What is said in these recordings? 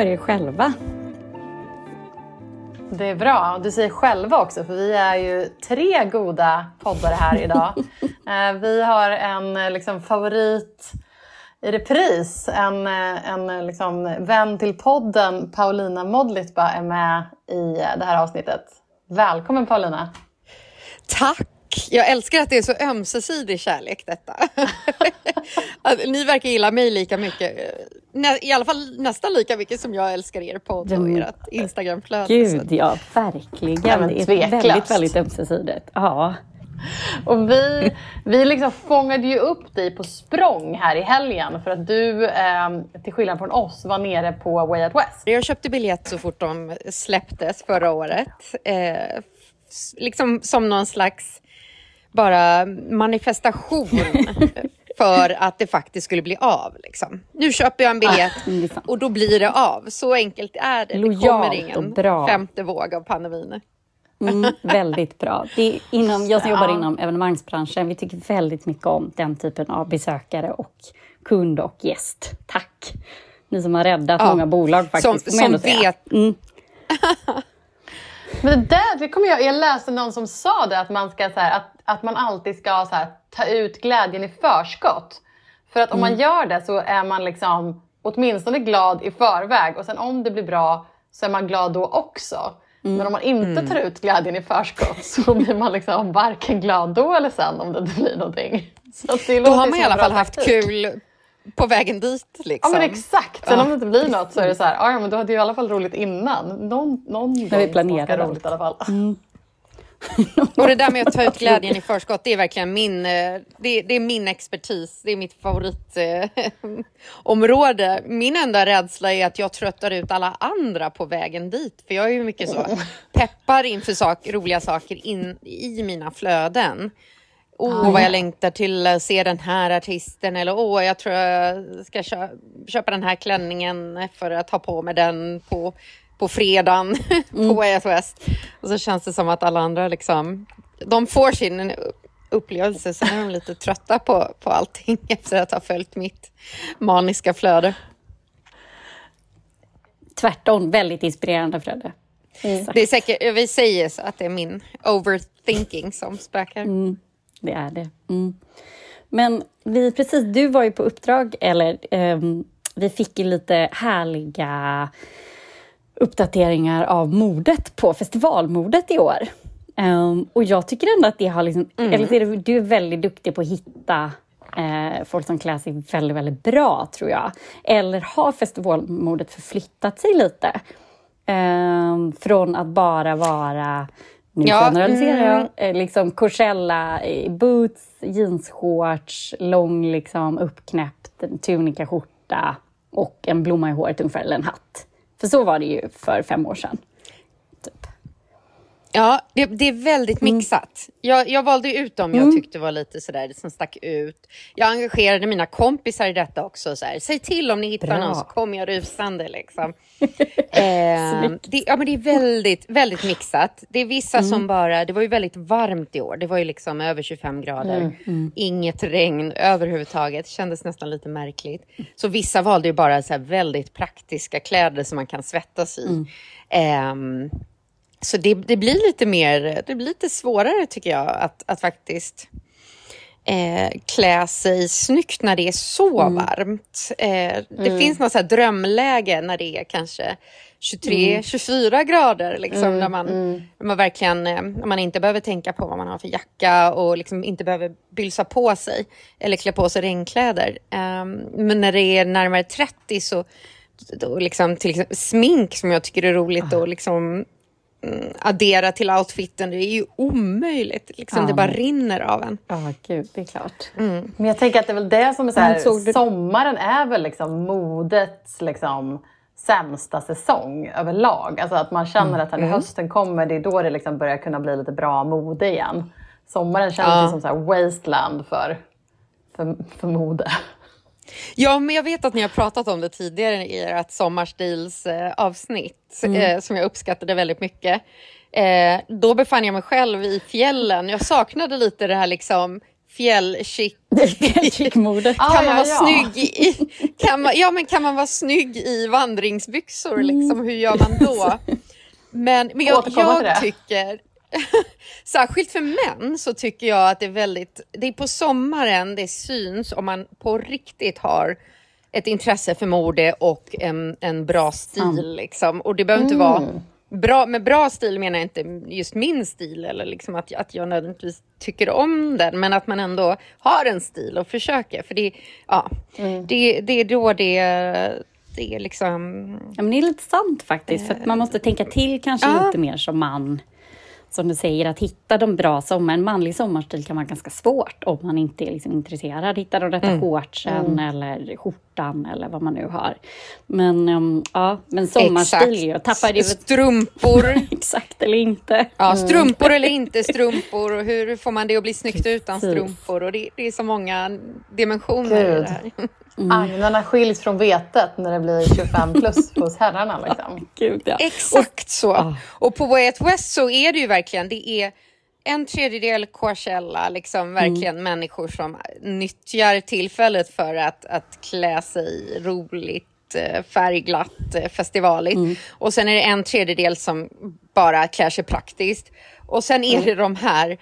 Är det själva? Det är bra. Du säger själva också, för vi är ju tre goda poddare här idag. Eh, vi har en eh, liksom, favorit i repris. En, eh, en liksom, vän till podden, Paulina Modlitba, är med i det här avsnittet. Välkommen Paulina! Tack! Jag älskar att det är så ömsesidig kärlek detta. Att Ni verkar gilla mig lika mycket, nä- i alla fall nästan lika mycket som jag älskar er podd och Mm. ert Instagramflöde. Gud, ja, verkligen. Ja, det är tveklöst. väldigt, väldigt ömsesidigt. Ja. Och vi, vi liksom fångade ju upp dig på språng här i helgen för att du, eh, till skillnad från oss, var nere på Way Out West. Jag köpte biljett så fort de släpptes förra året. Eh, liksom som någon slags bara manifestation för att det faktiskt skulle bli av. Liksom. Nu köper jag en biljett sant. och då blir det av. Så enkelt är det. Det kommer ingen bra. femte våg av pandemin. Mm, väldigt bra. Det är inom, jag som jobbar inom evenemangsbranschen, vi tycker väldigt mycket om den typen av besökare och kund och gäst. Tack! Ni som har räddat Ja. många bolag faktiskt. Som- som vet. Mm. Men det där, det kommer jag, jag läste någon som sa det, att man, ska, så här, att, att man alltid ska så här, ta ut glädjen i förskott. För att om man gör det så är man liksom åtminstone glad i förväg och sen om det blir bra så är man glad då också. Men om man inte tar ut glädjen i förskott så blir man liksom varken glad då eller sen om det inte blir någonting. Så det Då har man i alla fall haft kul på vägen dit. Ja Liksom. men exakt. Sen Ja. om det inte blir något så är det så här, "Ah, ja men du hade ju i alla fall roligt innan. Någon, någon gång vi planerar roligt i alla fall. Och det där med att ta ut glädjen i förskott, det är verkligen min, eh, det, det är min expertis. Det är mitt favoritområde. Min enda rädsla är att jag tröttar ut alla andra på vägen dit. För jag är ju mycket så peppar inför sak, roliga saker in i mina flöden. Åh, vad jag längtar till att se den här artisten. Eller åh, jag tror jag ska kö köpa den här klänningen för att ha på mig den på, på fredagen på Way Out West. Och så känns det som att alla andra liksom, de får sin upplevelse, sen är de lite trötta på, på allting efter att ha följt mitt maniska flöde. Tvärtom, väldigt inspirerande Fredde. Exakt. Det är säkert, vi säger så att det är min overthinking som spökar. Det är det. Mm. Men vi, precis, du var ju på uppdrag, eller ehm, vi fick ju lite härliga uppdateringar av modet på festivalmodet i år. Ehm, och jag tycker ändå att det har liksom, eller är det, du är väldigt duktig på att hitta eh, folk som klär sig väldigt, väldigt bra tror jag. Eller har festivalmodet förflyttat sig lite? Ehm, från att bara vara nu Ja, generaliserar jag. Eh, Liksom Coachella, eh, boots, jeansshorts, lång liksom uppknäppt tunikaskjorta och en blomma i håret ungefär, eller en hatt. För så var det ju för fem år sedan. Ja, det, det är väldigt mixat. Jag, jag valde ut dem jag tyckte var lite sådär som stack ut. Jag engagerade mina kompisar i detta också. Så här, Säg till om ni hittar Bra. någon så kommer jag rusande. Liksom. eh, det, ja, men det är väldigt, väldigt mixat. Det är vissa som bara, det var ju väldigt varmt i år. Det var ju liksom över 25 grader. Inget regn överhuvudtaget. Kändes nästan lite märkligt. Så vissa valde ju bara så väldigt praktiska kläder som man kan svettas i. Ehm, så det, det blir lite mer, det blir lite svårare tycker jag att, att faktiskt eh, klä sig snyggt när det är så varmt. Eh, det finns något så drömläge när det är kanske 23-24 grader. Liksom, när, man, när man verkligen eh, när man inte behöver tänka på vad man har för jacka och liksom inte behöver bylsa på sig eller klä på sig regnkläder. Ehm, men när det är närmare 30 så då liksom, till exempel, smink som jag tycker är roligt och liksom mm, addera till outfiten. Det är ju omöjligt. Liksom, Ja. Det bara rinner av en. Ja, gud, det är klart. Men jag tänker att det är väl det som är så här, du- sommaren är väl liksom modets liksom sämsta säsong överlag. Alltså att man känner att när hösten kommer, det är då det liksom börjar kunna bli lite bra mode igen. Sommaren känns Ja. som så wasteland för, för, för mode. Ja, men jag vet att ni har pratat om det tidigare i ert sommarstils eh, avsnitt eh, som jag uppskattade väldigt mycket. Eh, då befann jag mig själv i fjällen. Jag saknade lite det här liksom fjällchic. Chickmodet. Ah, Kan man ja, vara ja. snygg i, kan man, ja, men kan man vara snygg i vandringsbyxor? Liksom, hur gör man då? Men, men jag, jag tycker, särskilt för män, så tycker jag att det är väldigt, det är på sommaren det syns om man på riktigt har ett intresse för mode och en, en bra stil. Liksom. Och det behöver inte vara bra, med bra stil menar jag inte just min stil eller liksom att, att jag nödvändigtvis tycker om den, men att man ändå har en stil och försöker. För det, ja, det, det är då det, det är liksom... Ja, men det är lite sant faktiskt, för man måste tänka till kanske Ja. lite mer som man. Som du säger, att hitta de bra sommar. En manlig sommarstil kan vara ganska svårt om man inte är liksom intresserad. Hitta de rätta shortsen eller skjortan eller vad man nu har. Men um, ja, men sommarstil, jag tappade ju... Strumpor. Exakt, eller inte. Ja, strumpor eller inte strumpor och hur får man det att bli snyggt utan strumpor? Och det, det är så många dimensioner i Gud. det här. Agnarna skiljs från vetet när det blir 25 plus hos herrarna. Liksom. Gud, ja. Exakt så. Och på Way Out West så är det ju verkligen, det är en tredjedel Coachella, liksom verkligen människor som nyttjar tillfället för att, att klä sig roligt, eh, färgglatt, eh, festivaligt. Och sen är det en tredjedel som bara klär sig praktiskt. Och sen är det de här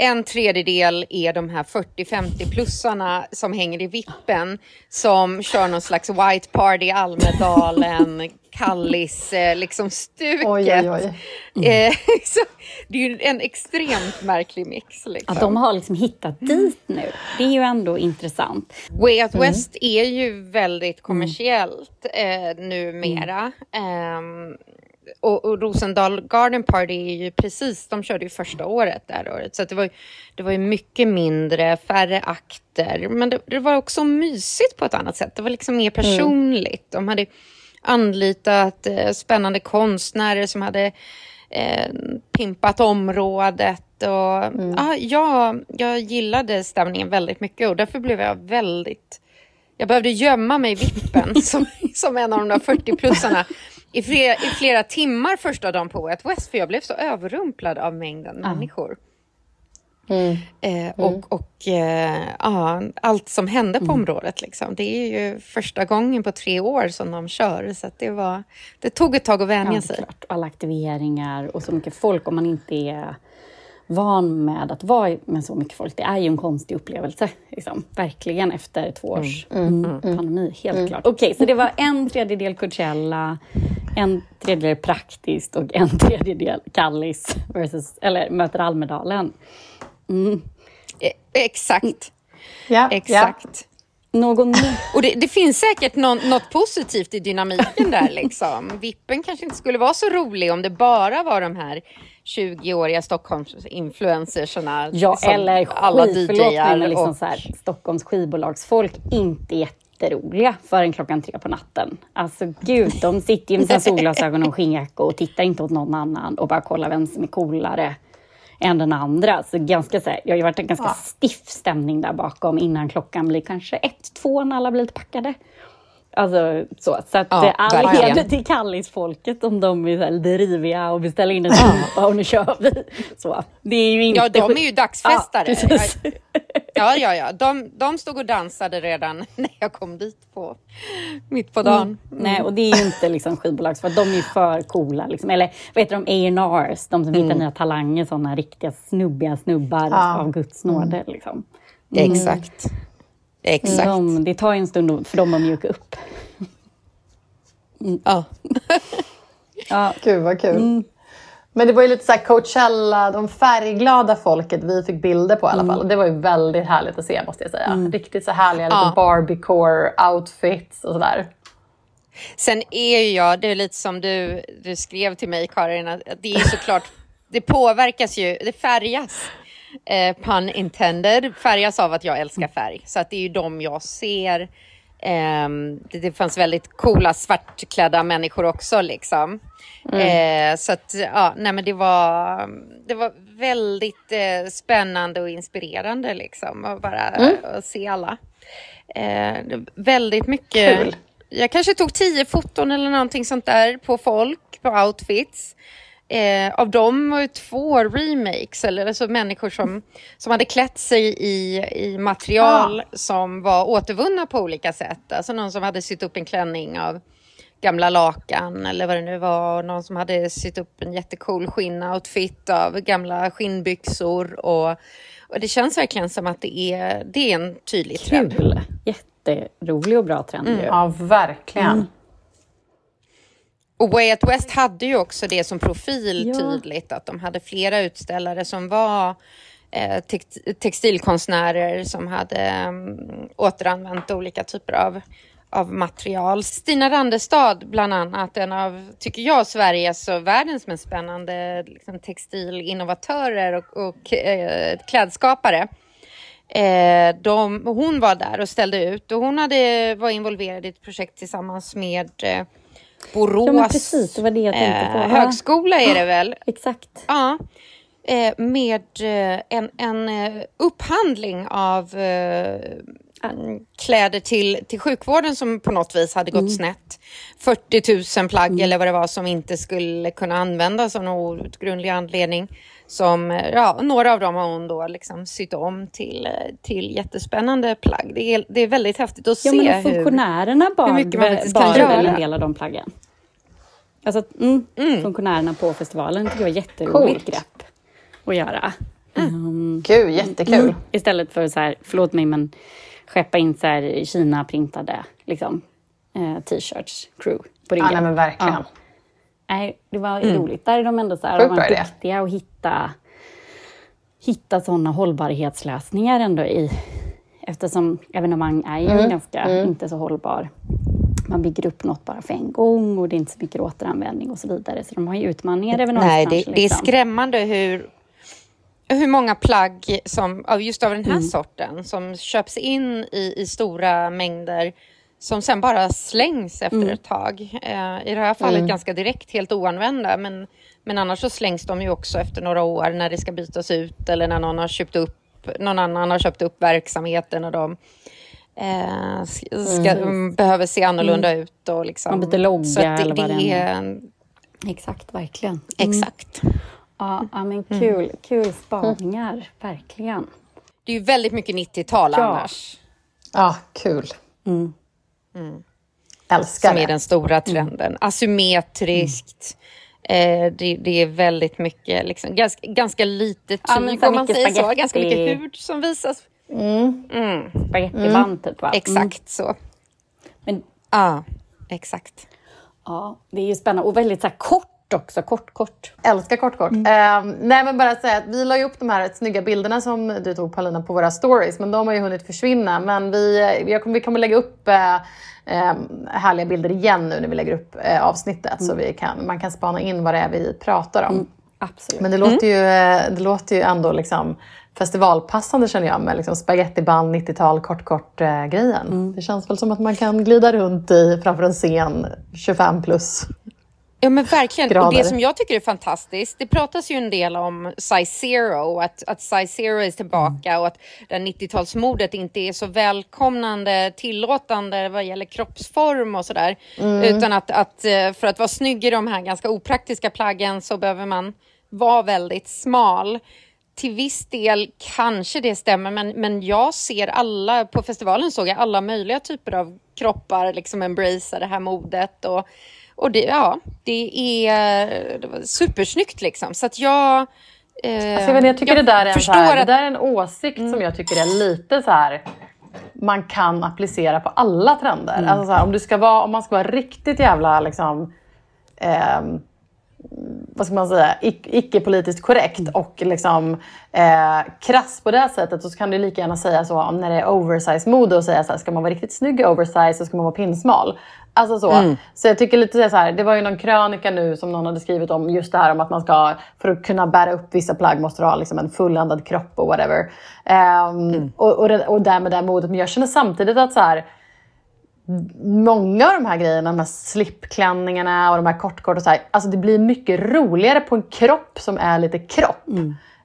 en tredjedel är de här 40-50-plussarna som hänger i vippen som kör någon slags white party Almedalen, Kallis, eh, liksom stuket. Oj, oj, oj. Så det är ju en extremt märklig mix. Liksom. Att de har liksom hittat dit nu. Det är ju ändå intressant. Way Out West är ju väldigt kommersiellt eh, numera. Ehm, och, och Rosendal Garden Party är ju precis, de körde ju första året det här året. Så det, var, ju- det var ju mycket mindre, färre akter. Men det, det var också mysigt på ett annat sätt. Det var liksom mer personligt. De hade anlitat eh, spännande konstnärer som hade eh, pimpat området. Och, ja, jag, jag gillade stämningen väldigt mycket och därför blev jag väldigt... Jag behövde gömma mig i vippen som, som en av de där 40-plussarna i flera, i flera timmar första dagen på Wet West för jag blev så överrumplad av mängden människor. Eh, och och eh, ja, allt som hände på området. Liksom. Det är ju första gången på tre år som de kör. Så det, var, det tog ett tag att vänja Ja, sig. klart. Alla aktiveringar och så mycket folk om man inte är van med att vara med så mycket folk. Det är ju en konstig upplevelse, liksom. verkligen efter två års mm, pandemi. Helt klart. Okej, så det var en tredjedel Coachella, en tredjedel praktiskt och en tredjedel Kallis versus, eller möter Almedalen. Eh, exakt, Ja, exakt. Någon Och det, det finns säkert någon, något positivt i dynamiken där. Liksom. Vippen kanske inte skulle vara så rolig om det bara var de här 20-åriga Stockholms-influencersarna. Ja, som eller alla mig, DJar men liksom och- så här, Stockholms skivbolagsfolk inte jätteroliga förrän klockan tre på natten. Alltså gud, de sitter ju med sina solglasögon och skinnjacka och tittar inte åt någon annan och bara kollar vem som är coolare än den andra. Så ganska så här, det har ju varit en ganska stiff stämning där bakom innan klockan blir kanske ett, två när alla blir lite packade. Alltså så. Så att Ja, all heder till Kallisfolket om de är så här lite riviga och ställa in en strumpa och nu kör vi. Så. Det är ju inte Ja, de är ju dagsfestare. Ja. Ja, ja, ja. De, de stod och dansade redan när jag kom dit på mitt på dagen. Nej, och det är ju inte liksom skivbolags, för de är ju för coola. Liksom. Eller vad heter de, A&Rs, de som hittar nya talanger, sådana riktiga snubbiga snubbar Ja. av Guds nåde. Liksom. Exakt. Exakt. De, det tar ju en stund för dem att mjuka upp. Ja. Ja, Gud vad kul. Men det var ju lite så här Coachella, de färgglada folket vi fick bilder på i alla fall. Och det var ju väldigt härligt att se måste jag säga. Riktigt så härliga lite Ja. Barbiecore outfits och sådär. Sen är ju jag, det är lite som du, du skrev till mig Karin, att det är såklart, det påverkas ju, det färgas, eh, pun intended, färgas av att jag älskar färg. Så att det är ju de jag ser. Ehm, det, det fanns väldigt coola svartklädda människor också liksom. Eh, så att, ja, nej men det var, det var väldigt eh, spännande och inspirerande liksom. Att bara att se alla. Eh, väldigt mycket. Kul. Jag kanske tog tio foton eller någonting sånt där på folk, på outfits. Eh, av dem var ju två remakes, eller alltså människor som, som hade klätt sig i, i material som var återvunna på olika sätt. Alltså någon som hade sytt upp en klänning av gamla lakan eller vad det nu var. Någon som hade sytt upp en jättecool skinnoutfit av gamla skinnbyxor. Och, och det känns verkligen som att det är, det är en tydlig trend. Kul! Jätterolig och bra trend ju. Ja, verkligen. Och Way Out West hade ju också det som profil Ja. tydligt, att de hade flera utställare som var eh, text textilkonstnärer som hade um, återanvänt olika typer av, av material. Stina Randestad bland annat, en av, tycker jag, Sveriges och världens mest spännande liksom, textilinnovatörer och, och eh, klädskapare. Eh, de, hon var där och ställde ut och hon hade, var involverad i ett projekt tillsammans med eh, Borås Ja, precis, det var det jag tänkte på. eh, högskola är det väl? Exakt. Ja. Eh, med eh, en, en eh, upphandling av eh, mm, kläder till, till sjukvården som på något vis hade gått Mm. snett. 40 000 plagg eller vad det var som inte skulle kunna användas av någon outgrundlig anledning. Som, eh, ja, några av dem har hon då liksom sytt om till, eh, till jättespännande plagg. Det är, det är väldigt häftigt att Ja, se men och hur... funktionärerna bar, mycket man kan bar väl göra. en del av de plaggen. Alltså, mm, funktionärerna på festivalen tycker jag var jätteroligt Coolt. grepp att göra. Um, Gud, jättekul. Mm. Istället för så här, förlåt mig, men skeppa in så här Kina-printade liksom, eh, t-shirts, crew, på Ja, ryggen. nej, men verkligen. Ja. Nej, det var roligt. Där är de ändå så här, de var duktiga att hitta, hitta sådana hållbarhetslösningar ändå i, eftersom evenemang är ju ganska inte så hållbar. Man bygger upp något bara för en gång och det är inte så mycket återanvändning och så vidare. Så de har ju utmaningar även Nej, det, någonstans, det är liksom. skrämmande hur, hur många plagg som, just av den Mm. här sorten som köps in i, i stora mängder som sen bara slängs efter Mm. ett tag. Eh, I det här fallet ganska direkt, helt oanvända. Men, men annars så slängs de ju också efter några år när det ska bytas ut eller när någon har köpt upp någon annan har köpt upp verksamheten och de eh, ska, ska, behöver se annorlunda ut. Och liksom, Mm. Man byter logga så att det, eller vad det är. Exakt, verkligen. Exakt. Ja, men Mm. kul, kul spaningar, verkligen. Det är ju väldigt mycket 90-tal Ja. annars. Ja, kul. Älskar Som det. är den stora trenden. Asymmetriskt. Eh, det, det är väldigt mycket, liksom, ganska, ganska lite tyg Ja, så om man säger så. spaghetti. Ganska mycket hud som visas. Spagettiband typ va? Mm. Exakt så. Men Ja, exakt. ja, det är ju spännande och väldigt så här kort också, kort kort. Älskar kort kort. Eh, nej men bara säga att vi la ju upp de här snygga bilderna som du tog Paulina på våra stories men de har ju hunnit försvinna. Men vi, kommer, vi kommer lägga upp eh, eh, härliga bilder igen nu när vi lägger upp eh, avsnittet så vi kan, man kan spana in vad det är vi pratar om. Absolut. Men det låter, ju, eh, det låter ju ändå liksom festivalpassande känner jag med liksom spagettiband, 90-tal, kort kort eh, grejen. Det känns väl som att man kan glida runt i framför en scen 25 plus. Ja men verkligen. Och Grader. det som jag tycker är fantastiskt, det pratas ju en del om size zero, att, att size zero är tillbaka och att det här 90-talsmodet inte är så välkomnande, tillåtande vad gäller kroppsform och sådär. Utan att, att eh, för att vara snygg i de här ganska opraktiska plaggen så behöver man vara väldigt smal. Till viss del kanske det stämmer, men, men jag ser alla, på festivalen såg jag alla möjliga typer av kroppar liksom embracea det här modet. Och, och det, ja, det är det var supersnyggt liksom. Så att jag... Eh, Alltså, jag, inte, jag tycker det där är en, så här, det att- där är en åsikt som jag tycker är lite så här man kan applicera på alla trender. Alltså så här, om, du ska vara, om man ska vara riktigt jävla liksom, ehm, vad ska man säga, ic- icke-politiskt korrekt och liksom, eh, krass på det sättet så kan du lika gärna säga så om när det är oversize-mode och säga så här, ska man vara riktigt snygg i oversize så ska man vara pinsmal. Alltså så. Så jag tycker lite så här, det var ju någon krönika nu som någon hade skrivit om just det här om att man ska, för att kunna bära upp vissa plagg måste du ha liksom en fulländad kropp och whatever. Ehm, och, och, det, och därmed det här modet. Men jag känner samtidigt att så här, många av de här grejerna, de här slipklänningarna och de här kortkort och så här, alltså det blir mycket roligare på en kropp som är lite kropp.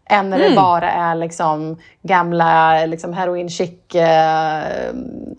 än när det bara är liksom gamla liksom heroin chic, eh,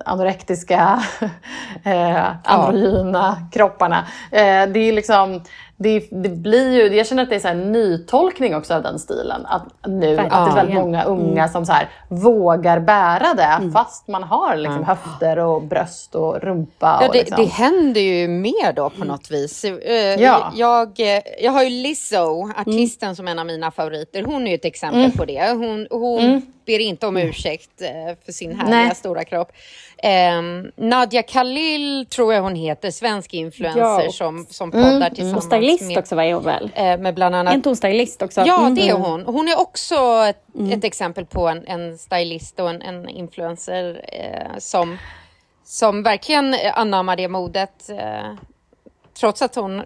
anorektiska, eh, androgyna kropparna. Eh, det är liksom, det, det blir ju, jag känner att det är en nytolkning också av den stilen. Att nu, att det är väldigt många unga som så här, vågar bära det fast man har liksom höfter och bröst och rumpa. Ja, och det, liksom. det händer ju mer då på något vis. Eh, Ja. Jag, eh, jag har ju Lizzo, artisten som en av mina favoriter. Hon är ju ett exempel på det. Hon, hon ber inte om ursäkt eh, för sin härliga Nej. stora kropp. Um, Nadja Khalil tror jag hon heter, svensk influencer Ja. som, som poddar Och tillsammans stylist med, också var jag väl? eh, med bland Är annat inte hon stylist också? Ja, Mm. det är hon. Hon är också ett, ett exempel på en, en stylist och en, en influencer eh, som, som verkligen anammar det modet. Eh, trots att hon,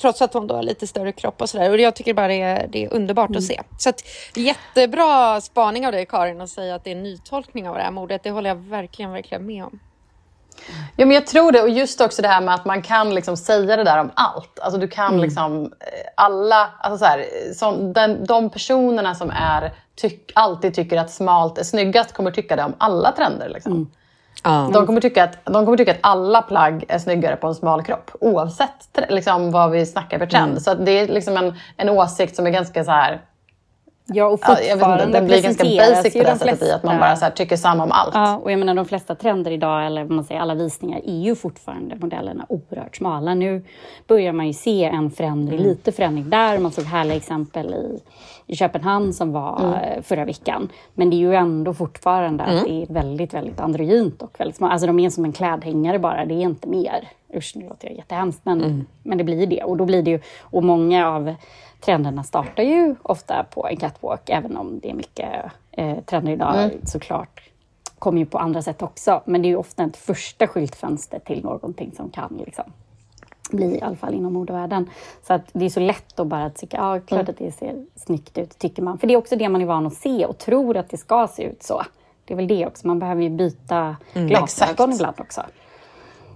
trots att hon då har lite större kropp och sådär. Och jag tycker bara det är, det är underbart att se. Så att, jättebra spaning av dig Karin att säga att det är en nytolkning av det här modet. Det håller jag verkligen, verkligen med om. Ja, men jag tror det. Och just också det här med att man kan liksom säga det där om allt. Alltså du kan liksom eh, alla, alltså så här, som den, de personerna som är, tyck, alltid tycker att smalt är snyggast kommer tycka det om alla trender. Liksom. De, kommer tycka att, de kommer tycka att alla plagg är snyggare på en smal kropp oavsett liksom, vad vi snackar för trend. Så att det är liksom en, en åsikt som är ganska så här, Ja, och ja, jag vet inte, fortfarande den blir ganska basic på det de sättet i att man bara så här, tycker samma om allt. Ja, och jag menar de flesta trender idag, eller vad man säger, alla visningar, är ju fortfarande modellerna oerhört smala. Nu börjar man ju se en förändring, Mm. lite förändring där. Man såg härliga exempel i, i Köpenhamn som var Mm. eh, förra veckan. Men det är ju ändå fortfarande Mm. att det är väldigt, väldigt androgynt och väldigt smalt. Alltså de är som en klädhängare bara, det är inte mer. Usch, nu låter jag jättehemskt, men, Mm. men det blir det. Och då blir det ju, och många av trenderna startar ju ofta på en catwalk, även om det är mycket eh, trender idag Mm. såklart kommer ju på andra sätt också. Men det är ju ofta ett första skyltfönster till någonting som kan liksom, bli, i alla fall inom modevärlden. Så att det är så lätt att bara tycka, ja klart Mm. att det ser snyggt ut, tycker man. För det är också det man är van att se och tror att det ska se ut så. Det är väl det också, man behöver ju byta glasögon Mm. Exakt. ibland också.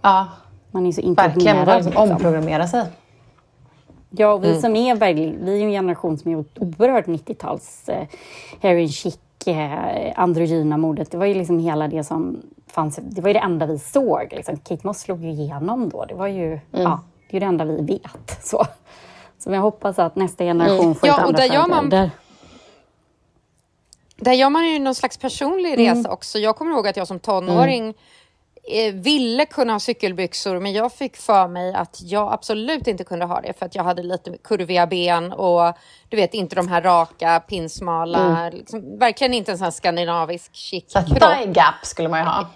Ja, Man är så verkligen. Man liksom omprogrammera sig. Ja, och vi Mm. som är verkligen, vi är en generation som är oerhört 90-tals eh, heroin chic, eh, androgyna modet. Det var ju liksom hela det som fanns, det var ju det enda vi såg. Liksom. Kate Moss slog ju igenom då. Det var ju, Mm. ja, det är det enda vi vet. Så, så jag hoppas att nästa generation Mm. får Ja, ett andra där man-. Där gör man ju någon slags personlig Mm. resa också. Jag kommer ihåg att jag som tonåring eh, ville kunna ha cykelbyxor men jag fick för mig att jag absolut inte kunde ha det för att jag hade lite kurviga ben och du vet inte de här raka pinsmala, liksom, verkligen inte en sån här skandinavisk chic thigh gap skulle man ju ha.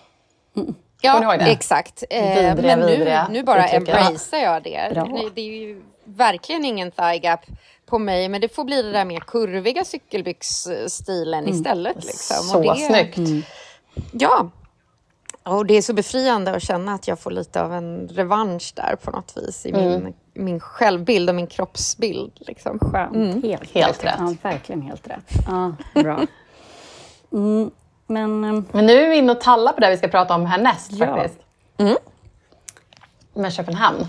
Ni Ja, exakt. Eh, Vidriga, men nu, vidriga nu bara embracear jag det. Bra. Det är ju verkligen ingen thigh gap på mig, men det får bli det där mer kurviga cykelbyxstilen istället. Liksom. Så och det, snyggt. Ja. Och det är så befriande att känna att jag får lite av en revansch där på något vis i min, min självbild och min kroppsbild. Liksom. Skönt. Helt, Helt rätt. Ja, verkligen helt rätt. Ja, bra. Mm, men eh, Men nu är vi inne och tallar på det vi ska prata om härnäst Ja. faktiskt. Med Köpenhamn.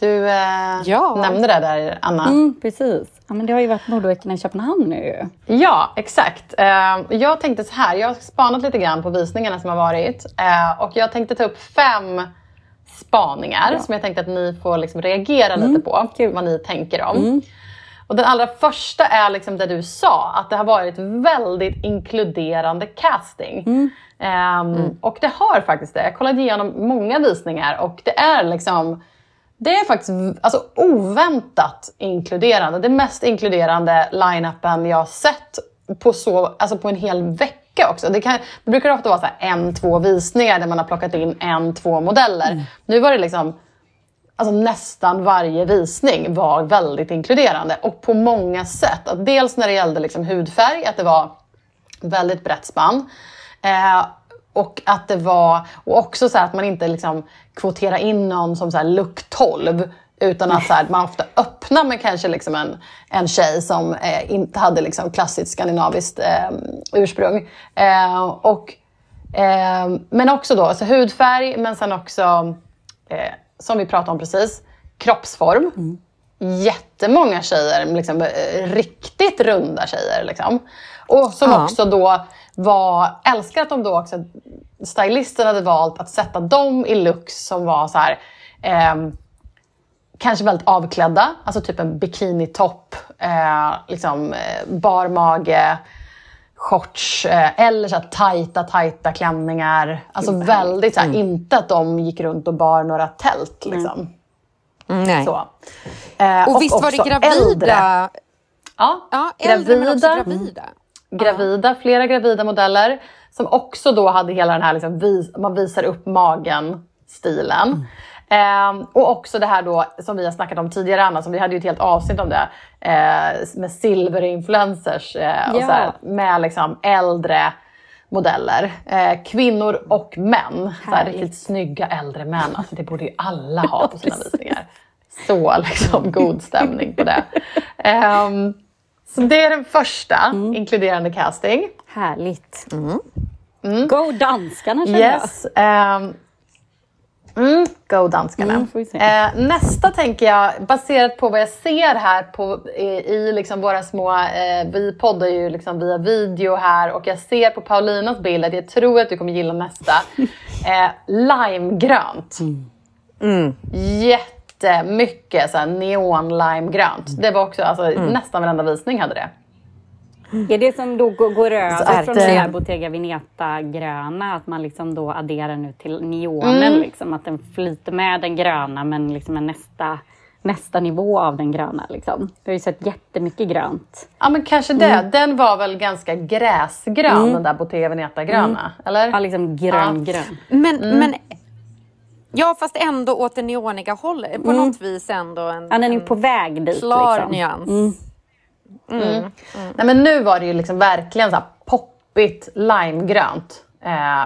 Du eh, Ja. nämnde det där, Anna. mm, precis. Ja, men det har ju varit modeveckorna i Köpenhamn nu. Ja, exakt. Eh, jag tänkte så här, jag har spanat lite grann på visningarna som har varit. Eh, och jag tänkte ta upp fem spaningar som jag tänkte att ni får liksom reagera lite på. kul. Vad ni tänker om. Och den allra första är liksom det du sa, att det har varit väldigt inkluderande casting. Ehm, Och det har faktiskt det. Jag kollade igenom många visningar och det är liksom det är faktiskt alltså, oväntat inkluderande. Det mest inkluderande line-upen jag sett på, så, alltså på en hel vecka också. Det, kan, det brukar ofta vara en, två visningar där man har plockat in en, två modeller. Nu var det liksom alltså nästan varje visning var väldigt inkluderande och på många sätt. Att dels när det gällde liksom hudfärg, att det var väldigt brett spann. Eh, och att det var, och också så att man inte liksom kvoterar in någon som så här look 12 utan att så här, man ofta öppnar med kanske liksom en, en tjej som eh, inte hade liksom klassiskt skandinaviskt eh, ursprung. Eh, och, eh, men också då alltså hudfärg, men sen också, eh, som vi pratade om precis, kroppsform. jättemånga tjejer, liksom, eh, riktigt runda tjejer. Liksom. Och som Ja. också då var, älskar att de då också, stylisten hade valt att sätta dem i looks som var så här, ehm, kanske väldigt avklädda, alltså typ en bikinitopp, eh, liksom, eh, bar mage, shorts eh, eller så här tajta, tajta klänningar. Alltså väldigt så här, inte att de gick runt och bar några tält. Liksom. Mm, nej. Så. Eh, Och, visst var det gravida? Äldre. Ja, Ja, äldre men också Gravida. Gravida. flera gravida modeller som också då hade hela den här liksom vis, man visar upp magen-stilen. Ehm, och också det här då som vi har snackat om tidigare Anna, som vi hade ju ett helt avsnitt om det, eh, med silverinfluencers eh, och Ja. så här, med liksom äldre modeller. Eh, kvinnor och män. Så här, riktigt snygga äldre män. Alltså, det borde ju alla ha på sina visningar. Så liksom god stämning på det. Ehm, så det är den första, inkluderande casting. Härligt. Go danskarna känner Yes. ehm, mm, go danskarna. Mm. Eh, nästa tänker jag, baserat på vad jag ser här på, i, i liksom våra små... Eh, vi poddar ju liksom via video här och jag ser på Paulinas bild att jag tror att du kommer gilla nästa. Eh, limegrönt. Jättemycket så här neon limegrönt. Det var också, alltså, nästan varenda visning hade det. Är det som då går, över från det här eh, Bottega Veneta-gröna, att man liksom då adderar nu till neonen, Mm. liksom, att den flyter med den gröna men liksom är nästa, nästa nivå av den gröna. Liksom. Vi har ju sett jättemycket grönt. Ja men kanske det. Mm. Den var väl ganska gräsgrön den där Bottega Veneta-gröna. Eller? Ja, liksom grön, grön. Men, Mm. men ja, fast ändå åt det neoniga hållet. På något vis ändå en, Ja, den är på väg dit. klar liksom. nyans. Nej, men nu var det ju liksom verkligen så här poppigt limegrönt. Eh,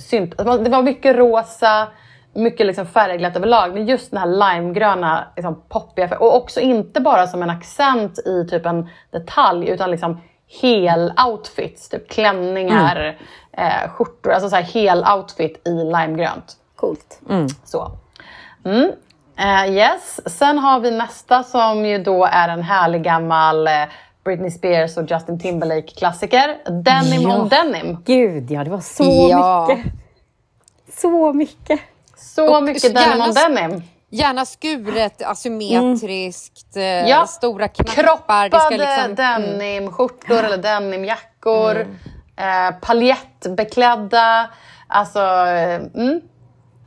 synt. det var- Det var mycket rosa, mycket liksom färgglatt överlag. Men just den här limegröna liksom poppiga. fär- Och också inte bara som en accent i typ en detalj utan liksom hel outfits. Typ klänningar, eh, skjortor. Alltså så här hel outfit i limegrönt. Coolt. Så. Mm. Eh, yes. Sen har vi nästa som ju då är en härlig gammal eh, Britney Spears och Justin Timberlake-klassiker. Denim Ja. on denim. Gud ja, det var så Ja. mycket. Så mycket. Så Och mycket gärna denim on denim. Gärna skuret, asymmetriskt, eh, Ja. stora knappar. Kroppade Det ska liksom, denimskjortor eller denimjackor. Eh, paljettbeklädda. Alltså, mm.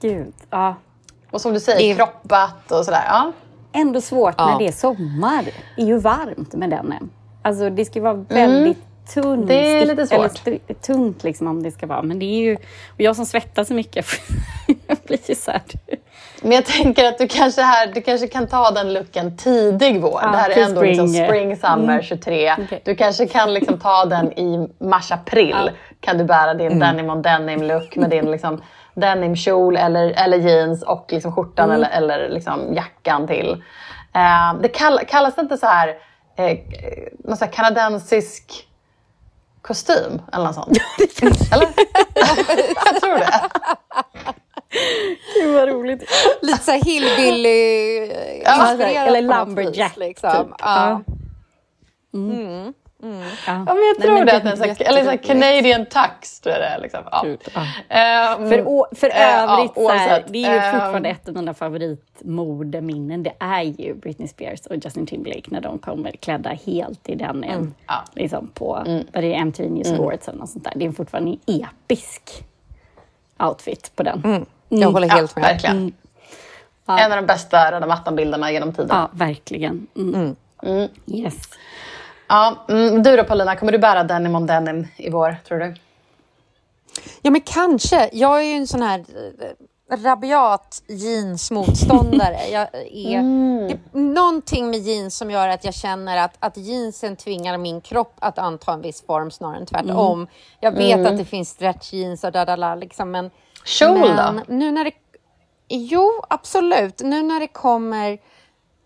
Gud. Ja. Och som du säger, Det- kroppat och sådär. Ja. Ändå svårt Ja. när det är sommar. Det är ju varmt med den. Alltså det ska vara väldigt tunt. Mm. Det är lite svårt. Eller tunt liksom om det ska vara. Men det är ju... Och jag som svettas så mycket, jag blir ju så här... Men jag tänker att du kanske, här, du kanske kan ta den looken tidig vår. Ja, det här är ändå liksom spring. spring summer 23. Okej. Du kanske kan liksom ta den i mars-april. Kan du bära din denim on denim look med din liksom denimkjol eller, eller jeans och liksom skjortan eller, eller liksom jackan till. Eh, det kall, kallas det inte så här, eh, någon så här kanadensisk kostym eller något sånt? eller? jag tror det. Gud vad roligt. Lite såhär hillbilly Ja, eller lumberjack, liksom. typ. Ja. Ja. Ja, men jag tror men det. Att den är så, här- eller så här. Canadian tux, tror jag det är. Liksom. Ja. Ja. Ehm, För, å, för eh, övrigt, ja, så här, det är ju Ehm, fortfarande ett av mina favoritmodeminnen. Det är ju Britney Spears och Justin Timberlake när de kommer klädda helt i den. Mm. Liksom på vad det är MTV News Sports eller något sånt där. Det är fortfarande en episk outfit på den. Jag håller ja, helt med. verkligen. En av de bästa röda mattan-bilderna genom tiden. Ja, verkligen. Mm. Yes. Ja, mm, du då Paulina, kommer du bära denim on denim i vår, tror du? Ja, men kanske. Jag är ju en sån här eh, rabiat jeansmotståndare. Jag är, det är någonting med jeans som gör att jag känner att, att jeansen tvingar min kropp att anta en viss form snarare än tvärtom. Jag vet att det finns stretch jeans och dadala, liksom, men... Kjol men då? Nu när det, jo, absolut. Nu när det kommer...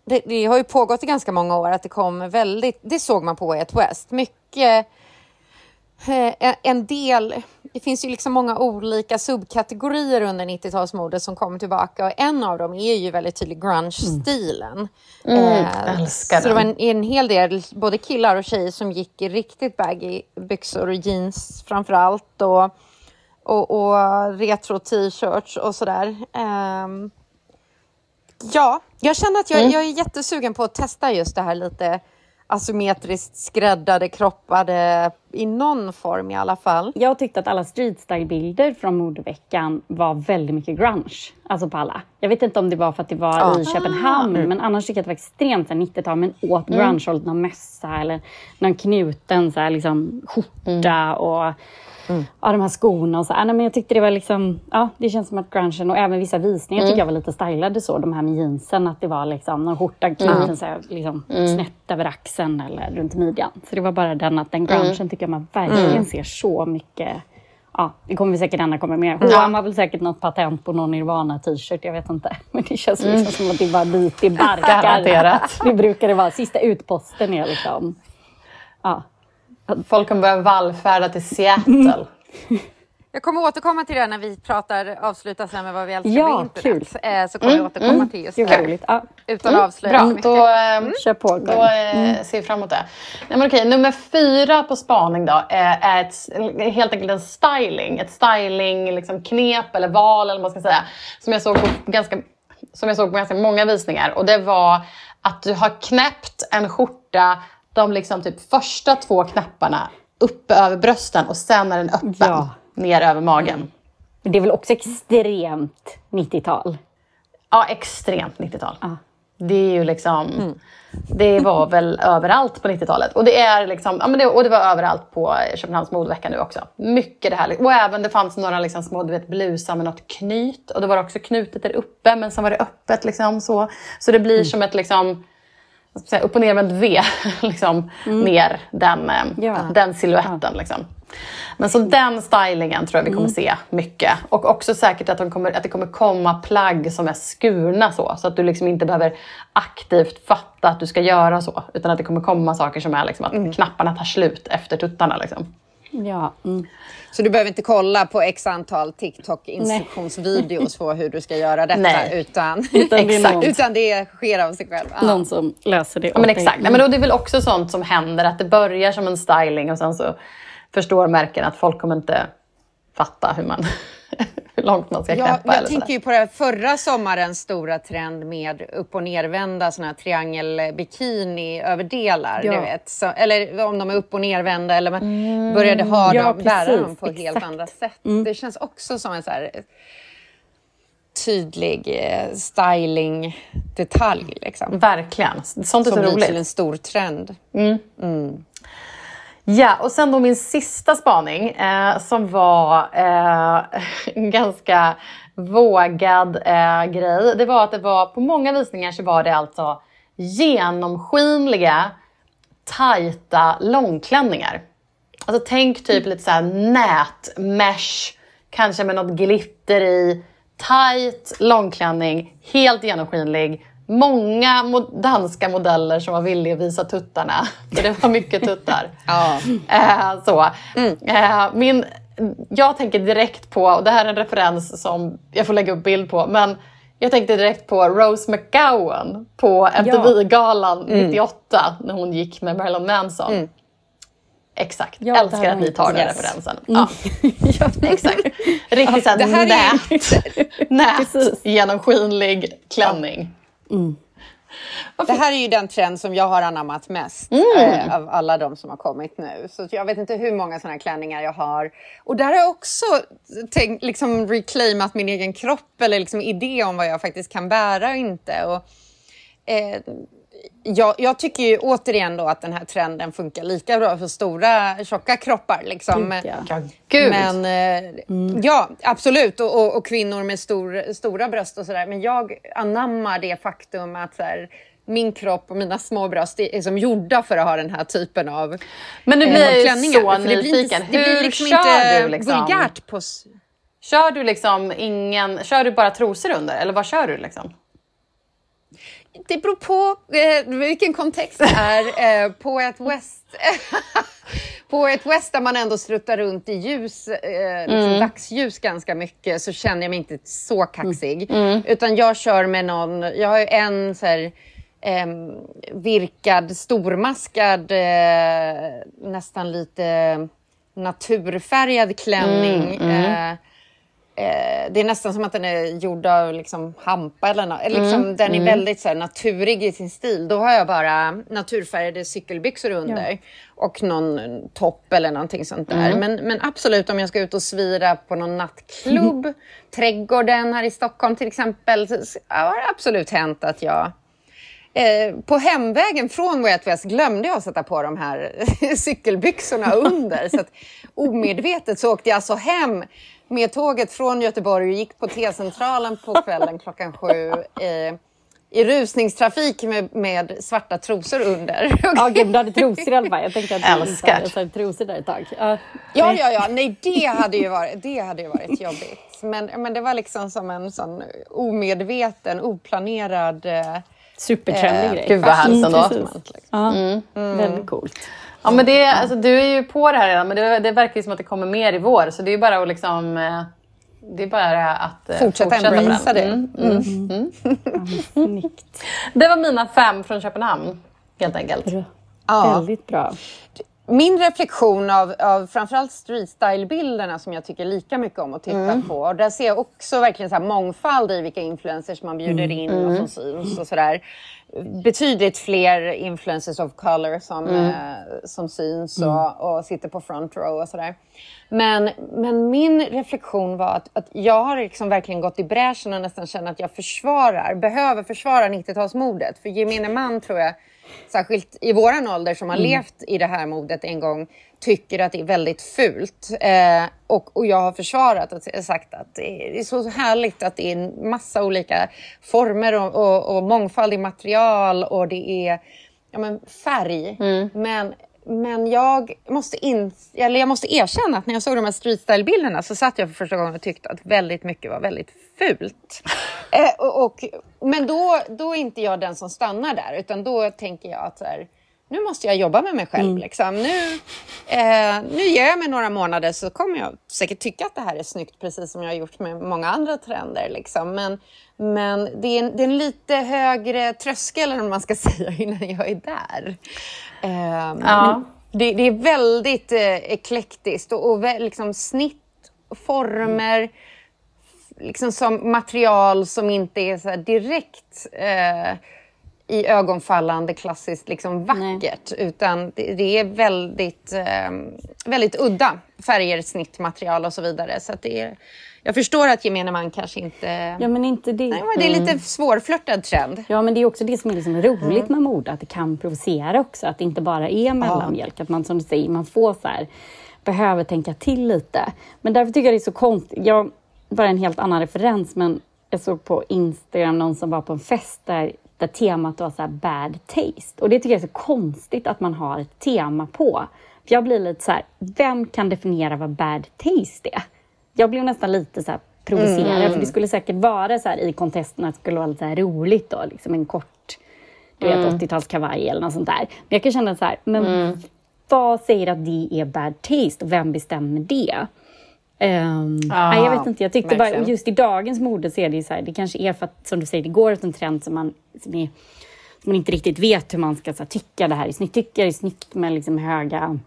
Det, det har ju pågått i ganska många år att det kommer väldigt... Det såg man på Way Out West. Mycket eh, en del, det finns ju liksom många olika subkategorier under 90-talsmodet som kommer tillbaka och en av dem är ju väldigt tydligt grunge-stilen. Eh, älskar så det var den. en, en hel del, både killar och tjejer som gick i riktigt baggy byxor och jeans framför allt och, och, och retro-t-shirts och sådär. Ehm, Ja, jag känner att jag, jag är jättesugen på att testa just det här lite asymmetriskt skräddade, kroppade i någon form i alla fall. Jag tyckte att alla streetstyle-bilder från modeveckan var väldigt mycket grunge. Alltså på alla. Jag vet inte om det var för att det var i Köpenhamn, men annars tycker jag att det var extremt så här 90-tal, men åt grunge hållet, någon mössa eller någon knuten så här, liksom, skjorta och ja, de här skorna och så. Nej, men jag tyckte det var liksom, ja, det känns som att grungen och även vissa visningar tycker jag var lite stylade så, de här med jeansen, att det var liksom någon skjorta knuten så här, liksom, snett över axeln eller runt midjan. Så det var bara den att den grungen tycker jag man verkligen ser så mycket Ja, det kommer vi säkert Anna kommer med. H&M har väl säkert något patent på någon Nirvana-t-shirt, jag vet inte. Men det känns liksom som att det bara bit i barkar. Garanterat. Det brukar det vara. Sista utposten är liksom... Ja. Folk kommer börja vallfärda till Seattle. Jag kommer återkomma till det när vi pratar, avslutar sen med vad vi älskar Ja, med internet. kul. Eh, så kommer jag återkomma till just det. roligt. Ja, Utan att avslöja Bra, mycket. då, eh, kör på. då eh, ser vi fram emot det. Nej, men okej, nummer fyra på spaning då eh, är ett, helt enkelt en styling. Ett styling liksom, knep eller val eller vad man ska säga. Som jag såg på ganska, som jag såg på ganska många visningar. Och det var att du har knäppt en skjorta, de liksom typ första två knapparna uppe över brösten och sen är den öppen Ja. Ner över magen. Men Det är väl också extremt 90-tal? Ja, extremt 90-tal. Det är ju liksom... Det var väl överallt på 90-talet. Och det, är liksom, ja, men det, och det var överallt på Köpenhamns modevecka nu också. Mycket det här. Och även det fanns några liksom små du vet, blusar med något knyt. Och det var också knutet där uppe, men sen var det öppet. Liksom, så. så det blir som ett liksom, säga, upp och ner med ett V. liksom, Ner den, eh, Ja. den siluetten. Liksom. Men så den stylingen tror jag vi kommer se mycket. Och också säkert att, de kommer, att det kommer komma plagg som är skurna så. Så att du liksom inte behöver aktivt fatta att du ska göra så. Utan att det kommer komma saker som är liksom att knapparna tar slut efter tuttarna. Liksom. Ja. Mm. Så du behöver inte kolla på x antal TikTok-instruktionsvideos på hur du ska göra detta. Nej. Utan, Utan det är exakt, någon- utan det sker av sig själv. Ja. Någon som löser det Ja, men exakt. Nej, men då, det är väl också sånt som händer. Att det börjar som en styling och sen så förstår märken att folk kommer inte fatta hur, man, hur långt man ska Ja, knäppa. jag eller tänker ju på det förra sommarens stora trend med upp och nervända såna här triangelbikini överdelar. Ja. Du vet. Så, eller om de är upp och nervända eller man började ha Ja, dem, bära dem på helt exakt. andra sätt. Det känns också som en så här tydlig eh, styling-detalj. Liksom. Verkligen. Sånt är Som så blir roligt. till en stor trend. Ja, och sen då min sista spaning eh, som var eh, en ganska vågad eh, grej. Det var att det var på många visningar så var det alltså genomskinliga tajta långklänningar. Alltså tänk typ lite såhär nätmesh, kanske med något glitter i. Tajt långklänning, helt genomskinlig. Många mo- danska modeller som var villiga att visa tuttarna. För det var mycket tuttar. Ja. Eh, så. Eh, min, jag tänker direkt på, och det här är en referens som jag får lägga upp bild på, men jag tänkte direkt på Rose McGowan på MTV-galan 98 när hon gick med Marilyn Manson. Exakt, Ja, älskar att ni tar den Yes. referensen. Ja, ja. exakt. Riktigt såhär det här är- nät, nät genomskinlig klänning. Det här är ju den trend som jag har anammat mest eh, av alla de som har kommit nu. Så jag vet inte hur många sådana här klänningar jag har. Och där har jag också tänkt, liksom reclaimat min egen kropp eller liksom idé om vad jag faktiskt kan bära och inte. Och, eh, jag, jag tycker ju återigen då att den här trenden funkar lika bra för stora tjocka kroppar. Liksom. Gud, ja. Gud. Men eh, ja, absolut. Och, och, och kvinnor med stor, stora bröst och sådär. Men jag anammar det faktum att så här, min kropp och mina små bröst är, som gjorda för att ha den här typen av Men nu eh, blir jag ju så För det blir inte, nyfiken. det blir Hur liksom kör inte du liksom? vulgärt på... Kör du liksom ingen, kör du bara trosor under eller vad kör du liksom? Det beror på eh, vilken kontext det är. Eh, på ett West... på ett West där man ändå struttar runt i ljus, eh, liksom dagsljus ganska mycket så känner jag mig inte så kaxig. Utan jag kör med någon, jag har ju en så här, em, virkad, stormaskad, eh, nästan lite naturfärgad klänning. Eh, Eh, det är nästan som att den är gjord av liksom, hampa eller något. Liksom, Den är väldigt så här, naturig i sin stil. Då har jag bara naturfärgade cykelbyxor under och någon topp eller någonting sånt där. Men, men absolut om jag ska ut och svira på någon nattklubb, Trädgården här i Stockholm till exempel, så så har det absolut hänt att jag Eh, på hemvägen från Way Out West glömde jag att sätta på de här cykelbyxorna under. Så att omedvetet så åkte jag alltså hem med tåget från Göteborg och gick på T-centralen på kvällen klockan sju eh, i rusningstrafik med, med svarta trosor under. Ja, gud, du hade trosor i alla fall. Jag tänkte att du inte hade så trosor där ett tag. Ja, Ja, ja, ja. Nej, det hade ju varit, det hade ju varit jobbigt. Men, men det var liksom som en sån omedveten, oplanerad... Eh, Supertrendig Eh, grej. Gud vad härligt ändå. Precis. Ja, väldigt coolt. Ja, men det, alltså, du är ju på det här redan, men det, det verkar ju som att det kommer mer i vår. Så det är bara att liksom... eh, Det är bara att eh, Fortsätta fortsätta med embracea den. det. Mm. Snyggt. Det var mina fem från Köpenhamn, helt enkelt. Bra. Ja. Väldigt bra. Min reflektion av, av framförallt street style-bilderna som jag tycker lika mycket om att titta på. Och där ser jag också verkligen så här mångfald i vilka influencers man bjuder in och som syns och sådär. Betydligt fler influencers of color som, eh, som syns och, och sitter på front row och sådär. Men, men min reflektion var att, att jag har liksom verkligen gått i bräschen och nästan känner att jag försvarar, behöver försvara 90-talsmodet. För gemene man tror jag särskilt i våran ålder som har levt i det här modet en gång, tycker att det är väldigt fult. Eh, och, och jag har försvarat och sagt att det är så härligt att det är en massa olika former och, och, och mångfald i material och det är ja, men färg. Men, men jag måste, in, eller jag måste erkänna att när jag såg de här street style-bilderna så satt jag för första gången och tyckte att väldigt mycket var väldigt fult. Eh, och, och, men då, då är inte jag den som stannar där, utan då tänker jag att så här, nu måste jag jobba med mig själv. Liksom. Nu, eh, nu ger jag mig några månader så kommer jag säkert tycka att det här är snyggt, precis som jag har gjort med många andra trender. Liksom. Men, men det, är en, det är en lite högre tröskel, vad man ska säga, innan jag är där. Eh, Ja. det, det är väldigt eh, eklektiskt och, och liksom snitt, former, liksom som material som inte är så direkt eh, i ögonfallande klassiskt liksom vackert. Utan det, det är väldigt, eh, väldigt udda färger, snitt, material och så vidare. Så det är, jag förstår att gemene man kanske inte... Ja, men inte det. Nej, men det är lite svårflörtad trend. Ja, men det är också det som är liksom roligt Mm. med mode, att det kan provocera också. Att det inte bara är mellanmjölk. Att man som du säger, man får så här, behöver tänka till lite. Men därför tycker jag det är så konstigt. Jag, bara en helt annan referens, men jag såg på Instagram någon som var på en fest där, där temat var så här bad taste. Och det tycker jag är så konstigt att man har ett tema på. För jag blir lite så här, vem kan definiera vad bad taste är? Jag blev nästan lite så här provocerad, för det skulle säkert vara så här i kontesten att det skulle vara lite roligt då, liksom en kort du vet, 80-talskavaj eller något sånt där. Men jag kan känna så här, men vad säger att det är bad taste och vem bestämmer det? Um, nej, jag vet inte, jag tyckte bara, verkligen. just i dagens mode så är det ju så här, det kanske är för att, som du säger, det går efter en trend som man, som är, som man inte riktigt vet hur man ska så här, tycka det här är snyggt. Tycker det är snyggt med liksom höga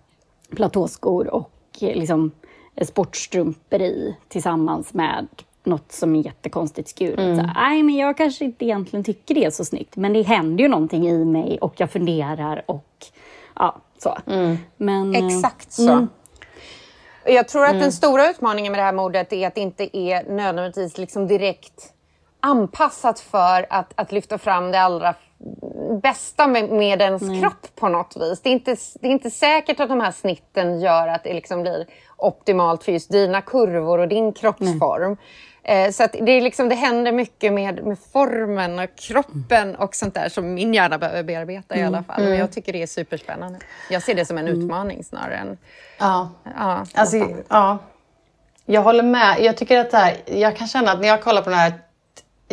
platåskor och eh, liksom eh, sportstrumpor i tillsammans med något som är jättekonstigt skuret. Så, Nej, men jag kanske inte egentligen tycker det är så snyggt, men det händer ju någonting i mig och jag funderar och ja, så. Men, eh, Exakt så. Jag tror att den stora utmaningen med det här modet är att det inte är nödvändigtvis liksom direkt anpassat för att, att lyfta fram det allra bästa med, med ens kropp på något vis. Det är, inte, det är inte säkert att de här snitten gör att det liksom blir optimalt för just dina kurvor och din kroppsform. Eh, så att det, är liksom, det händer mycket med, med formen och kroppen och sånt där som min hjärna behöver bearbeta i alla fall. Men jag tycker det är superspännande. Jag ser det som en utmaning snarare än... Ja. Ja, Alltså, ja. Jag håller med. Jag tycker att här, jag kan känna att när jag kollar på den här,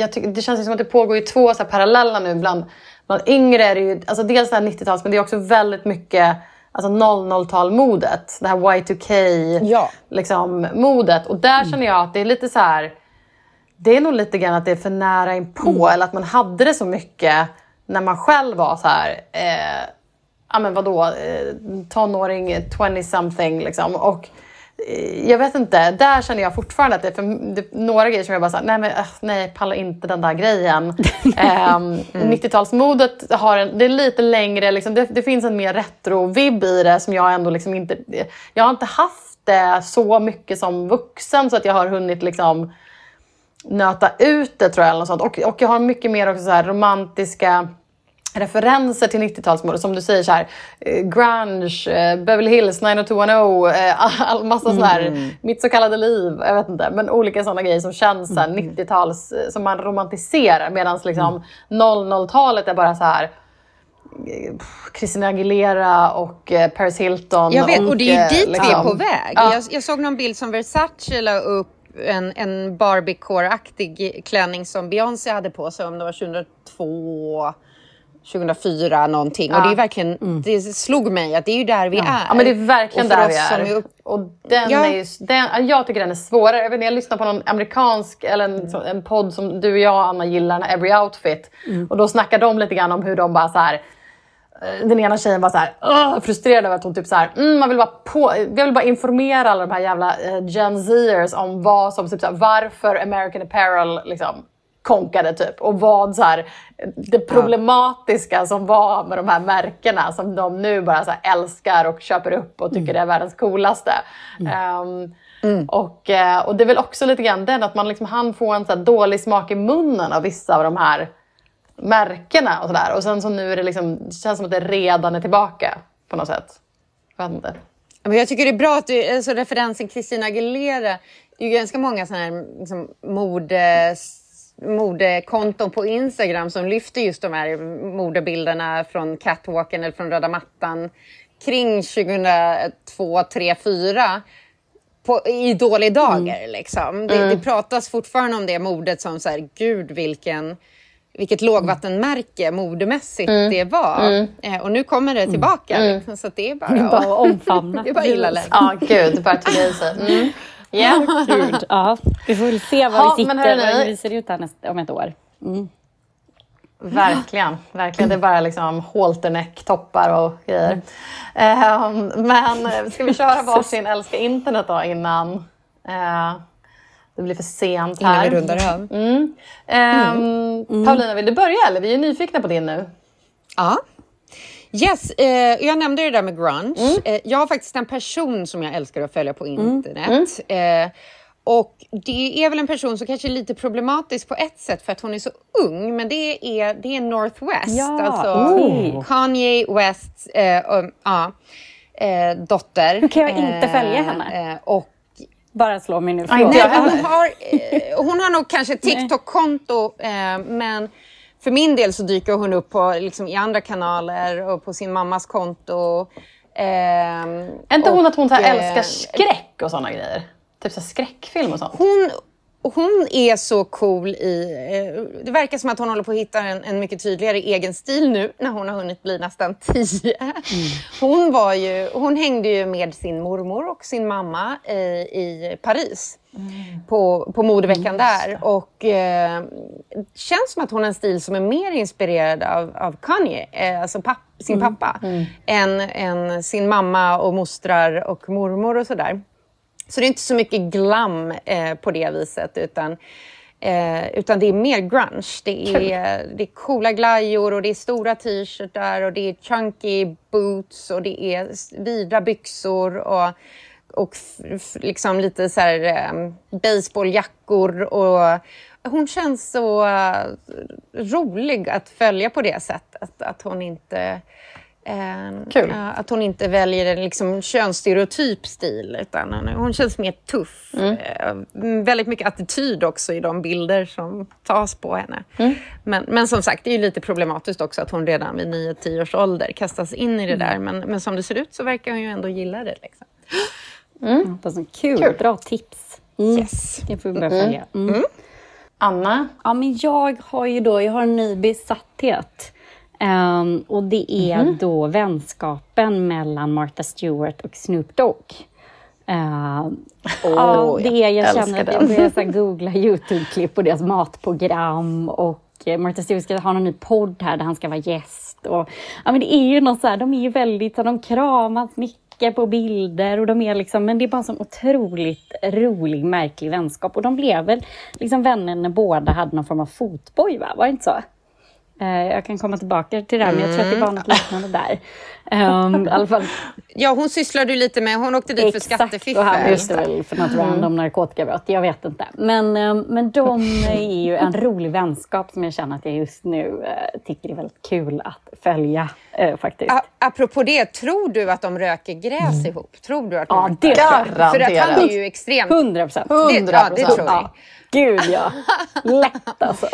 tycker, det känns som att det pågår ju två så här parallella nu. Bland, bland yngre är det ju, alltså dels det här 90-tals, men det är också väldigt mycket alltså 00-tal-modet. Det här Y2K Ja. liksom, modet. Och där känner jag att det är lite så här... Det är nog lite grann att det är för nära inpå. Eller att man hade det så mycket när man själv var så här... Eh, ja men vadå, eh, tonåring, 20-something liksom. Och jag vet inte, där känner jag fortfarande att det är för, det, några grejer som jag bara såhär, nej men äh, nej, pallar inte den där grejen. um, 90-talsmodet har en, det är lite längre, liksom, det, det finns en mer retro-vibb i det som jag ändå liksom inte, jag har inte haft det så mycket som vuxen så att jag har hunnit liksom nöta ut det tror jag. Eller något sånt. Och, och jag har mycket mer också så här romantiska referenser till 90-talsmode. Som du säger så här, eh, grunge, eh, Beverly Hills 90210, eh, all, massa mm. här, mitt så kallade liv, jag vet inte. Men olika sådana grejer som känns här, 90-tals, eh, som man romantiserar. Medan liksom 00-talet är bara så här Christina Aguilera och Paris Hilton. Jag vet, och det är ju dit vi är liksom- på väg. Ja. Jag, jag såg någon bild som Versace la upp en, en Barbiecore-aktig klänning som Beyoncé hade på sig om det var 2002, 2004 någonting. Och det är verkligen, det slog mig att det är ju där vi är. Ja men det är verkligen där vi är. upp- Och den Ja. är ju, den, jag tycker den är svårare. Jag, vet, jag lyssnar på någon amerikansk, eller en, så- en podd som du och jag Anna gillar, Every Outfit. Och då snackar de lite grann om hur de bara så här. eh, Den ena tjejen var så här, frustrerad över att hon typ så här, mm, man vill bara på, jag vill bara informera alla de här jävla eh, Gen Zers om vad som, typ så här, varför American Apparel liksom konkade typ och vad så här, det problematiska som var med de här märkena som de nu bara så älskar och köper upp och tycker det är världens coolaste. Ehm, och, eh, och det är väl också lite grann den att man liksom hann få en så dålig smak i munnen av vissa av de här märkena och sådär. Och sen så nu är det liksom, det känns som att det redan är tillbaka på något sätt. Jag vet inte. Men jag tycker det är bra att du, alltså referensen Christina Aguilera, det är ju ganska många sådana här liksom, modes, modekonton på Instagram som lyfter just de här modebilderna från catwalken eller från röda mattan kring 2002, 3, 4 på, i dåliga dagar. Liksom. Det, det pratas fortfarande om det modet som så här, gud vilken vilket lågvattenmärke modemässigt det var. Eh, och nu kommer det tillbaka. Liksom, så att det är bara, Det är bara att omfamna. det är bara illa läge. Ja, gud, bara tog i sig. Mm. Ja. Gud, ja. Vi får väl se var Ja, vi men sitter, hörni. hur vi ser ut här nästa, om ett år. Verkligen, verkligen. Det är bara liksom halterneck-toppar och grejer. Ehm, men ska vi köra varsin älska internet då innan eh, det blir för sent Innan här? vi rundar av. Mm. Ehm, Paulina, vill du börja eller? Vi är nyfikna på din nu. Ja. Yes, eh, jag nämnde det där med grunge. Eh, jag har faktiskt en person som jag älskar att följa på internet. Eh, och det är väl en person som kanske är lite problematisk på ett sätt för att hon är så ung, men det är, det är Northwest. Ja, alltså okej. Kanye West eh, och, ja, eh, dotter. Hur kan jag inte följa henne? Eh, och Bara slå mig nu. Aj, Förlåt. Nej, hon, har, eh, hon har nog kanske TikTok-konto, eh, men för min del så dyker hon upp på, liksom, i andra kanaler och på sin mammas konto. ehm, Är inte hon att hon så eh, älskar skräck och såna grejer? Typ så skräckfilm och sånt. hon, hon är så cool i... Eh, det verkar som att hon håller på att hitta en, en mycket tydligare egen stil nu när hon har hunnit bli nästan tio. Hon, var ju, hon hängde ju med sin mormor och sin mamma eh, i Paris på, på modeveckan där. Och eh, det känns som att hon har en stil som är mer inspirerad av, av Kanye, eh, alltså papp, sin pappa, än, än sin mamma och mostrar och mormor och sådär. Så det är inte så mycket glam eh, på det viset, utan, eh, utan det är mer grunge. Det är, det är coola glajjor och det är stora t-shirtar och det är chunky boots och det är vida byxor och, och liksom lite så här eh, baseballjackor. Och hon känns så eh, rolig att följa på det sättet. Att hon inte... Eh, Kul. eh, att hon inte väljer en liksom, könsstereotyp stil, utan hon, hon känns mer tuff. Eh, väldigt mycket attityd också i de bilder som tas på henne. Men, men som sagt, det är ju lite problematiskt också att hon redan vid 9-10 års ålder kastas in i det där. Men, men som det ser ut så verkar hon ju ändå gilla det. Liksom. Hoppas hon- Kul. Kul. bra tips. Mm. Yes. Det får vi börja följa. Mm. Anna? Ja, men jag har ju då jag har en ny besatthet. Ehm, och det är Mhm. då vänskapen mellan Martha Stewart och Snoop Dogg. Ehm, och det är, jag älskar känner att den. jag börjar googla Youtube-klipp på deras matprogram och eh, Martha Stewart ska ha någon ny podd här där han ska vara gäst. Och, ja, men det är ju något så här, de är ju väldigt, så de kramas mycket på bilder och de är liksom, men det är bara en sån otroligt rolig, märklig vänskap. Och de blev väl liksom vänner när båda hade någon form av fotboj, va? Var det inte så? Eh, jag kan komma tillbaka till det här, men jag tror att det var något liknande där. Ehm, fall Ja, hon sysslade ju lite med, hon åkte dit för och han skattefiffel. visste väl för något random narkotikabrott, jag vet inte. Men, eh, men de är ju en rolig vänskap som jag känner att jag just nu eh, tycker är väldigt kul att följa eh, faktiskt. A- apropå det, tror du att de röker gräs ihop? Tror du att de Ja, det jag. För att han är Garanterat. ju extremt... 100 procent. Ja, det 100%. tror jag. Ja, gud ja. Lätt alltså.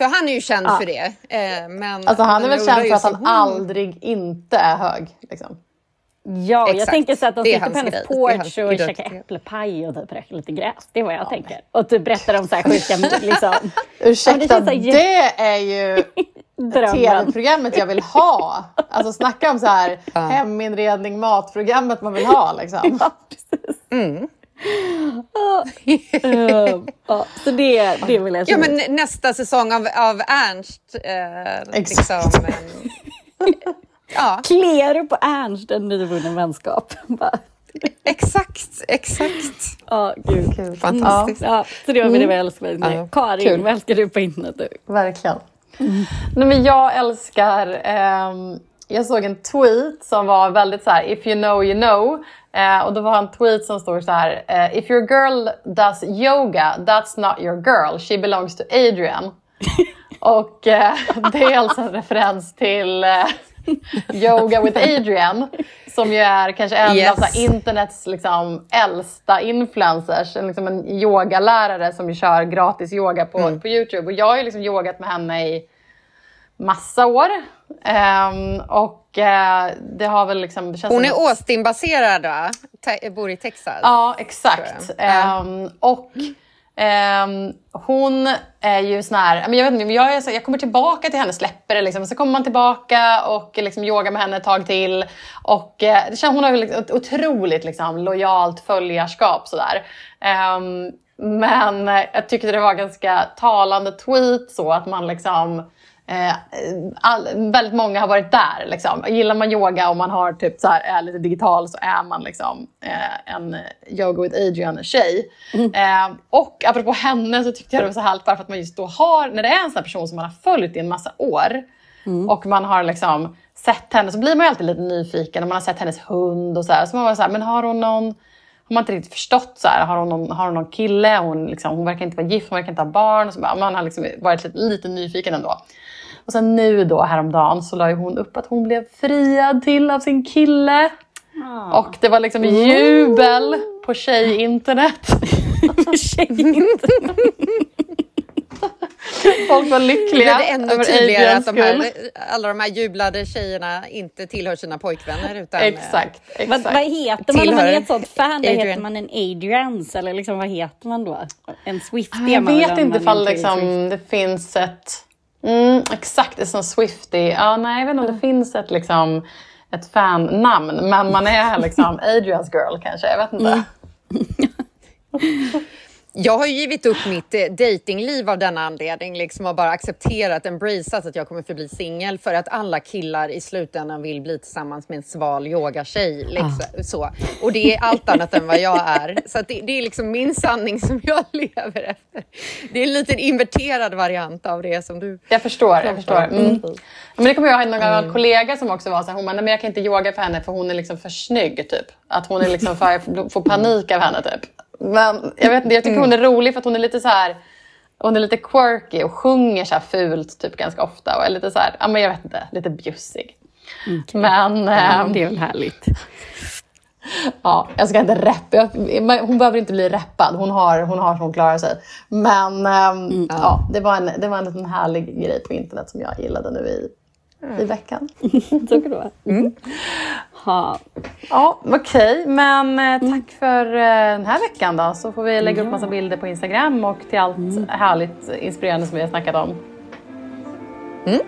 För han är ju känd för det. Eh, men, Alltså han är väl jag känd för att han hon- aldrig inte är hög. Liksom. Ja, jag Exakt. tänker så att de Det sitter på hennes grej. Det porch och käkar äpplepaj och typ röker lite gräs. Det är vad jag tänker. Och typ berättar om så här sjuka liksom, Ursäkta, Ja, det det, här är ju tv-programmet jag vill ha. Alltså snacka om så här heminredning, matprogrammet man vill ha. Liksom. Eh, ja, så det, det vill jag Ja, säga. men nästa säsong av, av Ernst. Eh, Exakt. Liksom, eh, ja, Kliar du på Ernst en nyvunnen vänskap? Exakt, exakt. Ja, gud. Fantastiskt. Ja, så det var det vi älskar. Ja, Karin, kul. vad älskar du på internet? Du? Verkligen. Nej, men jag älskar... ehm, jag såg en tweet som var väldigt så här, if you know you know. Eh, och då var en tweet som stod så här, eh, if your girl does yoga, that's not your girl, she belongs to Adrian. och eh, det är alltså en referens till eh, Yoga with Adrian, som ju är kanske en Yes. av internets liksom, äldsta influencers. En, liksom en yogalärare som ju kör gratis yoga på, på Youtube. Och jag har ju liksom yogat med henne i massa år. Ehm, och eh, det har väl liksom... Hon är Austin-baserad va? Te- bor i Texas. Ja, exakt. Ehm, och ehm, hon är ju sån här, men jag, vet inte, men jag, är så, jag kommer tillbaka till henne, släpper det liksom. Så kommer man tillbaka och liksom yogar med henne ett tag till. Och eh, det känns, hon har liksom ett otroligt liksom, lojalt följarskap sådär. Ehm, men jag tyckte det var ganska talande tweet så att man liksom all, väldigt många har varit där. Liksom. Gillar man yoga och man har typ så här, är lite digital så är man liksom, eh, en Yoga with Adrian-tjej. Eh, och apropå henne så tyckte jag det var så härligt bara för att man just då har, när det är en sån person som man har följt i en massa år och man har liksom sett henne så blir man ju alltid lite nyfiken och man har sett hennes hund och så här. Så man var så här, men har hon någon har man inte riktigt förstått. Så här, har, hon någon, har hon någon kille? Hon, liksom, hon verkar inte vara gift, hon verkar inte ha barn. Och så bara, man har liksom varit lite, lite nyfiken ändå. Och sen nu då häromdagen så la ju hon upp att hon blev friad till av sin kille. Och det var liksom jubel på tjej-internet. Folk var lyckliga det ännu över tydligare Adrians att de här, alla de här jublade tjejerna inte tillhör sina pojkvänner utan... eh, Exakt, Vad, exakt. vad heter man om man är ett sånt fan? Adrian. heter man en Adrians? Eller liksom, vad heter man då? En Swift är Jag vet inte är ifall liksom, det finns ett... Mm, exakt, som Swiftie. Ja, nej, jag vet inte om det finns ett, liksom, ett fan-namn. Men man är liksom Adrians girl kanske. Jag vet inte. Jag har ju givit upp mitt eh, datingliv av denna anledning liksom och bara accepterat, embraceat att jag kommer förbli singel för att alla killar i slutändan vill bli tillsammans med en sval yogatjej. Liksom, så. Och det är allt annat än vad jag är. Så att det, det är liksom min sanning som jag lever efter. Det är en liten inverterad variant av det som du... Jag förstår. Jag förstår. Mm. Men det kommer jag ihåg någon gammal kollega som också var så här, hon bara, men jag kan inte yoga för henne för hon är liksom för snygg typ. Att hon är liksom för, får panik av henne typ. Men jag vet jag tycker hon är rolig för att hon är lite så här hon är lite quirky och sjunger så här fult typ ganska ofta och är lite så här, ja men jag vet inte, lite bjussig. Men Ja, ehm, det är väl härligt. ja, jag ska inte rappa. Hon behöver inte bli reppad. Hon har, hon har så hon klarar sig. Men ehm, ja, det, var en, det var en liten härlig grej på internet som jag gillade nu i, i veckan. Så kan det vara. Ha. Ja, okej. Men eh, tack för eh, den här veckan då. Så får vi lägga upp massa bilder på Instagram och till allt härligt inspirerande som vi har snackat om.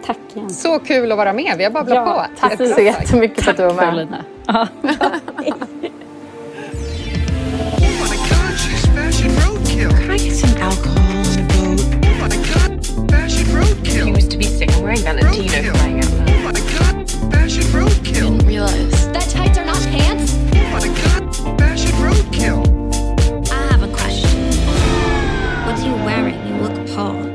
Tack igen. Så kul att vara med. Vi har babblat Ja, på. Tack så jättemycket för att du var med. Carolina. Ja. roadkill. He used to be sick. I'm wearing Valentino flying. Oh my god, fashion roadkill. Didn't realize. That tights are not pants. Oh my god, fashion roadkill. I have a question. What are you wearing? You look poor.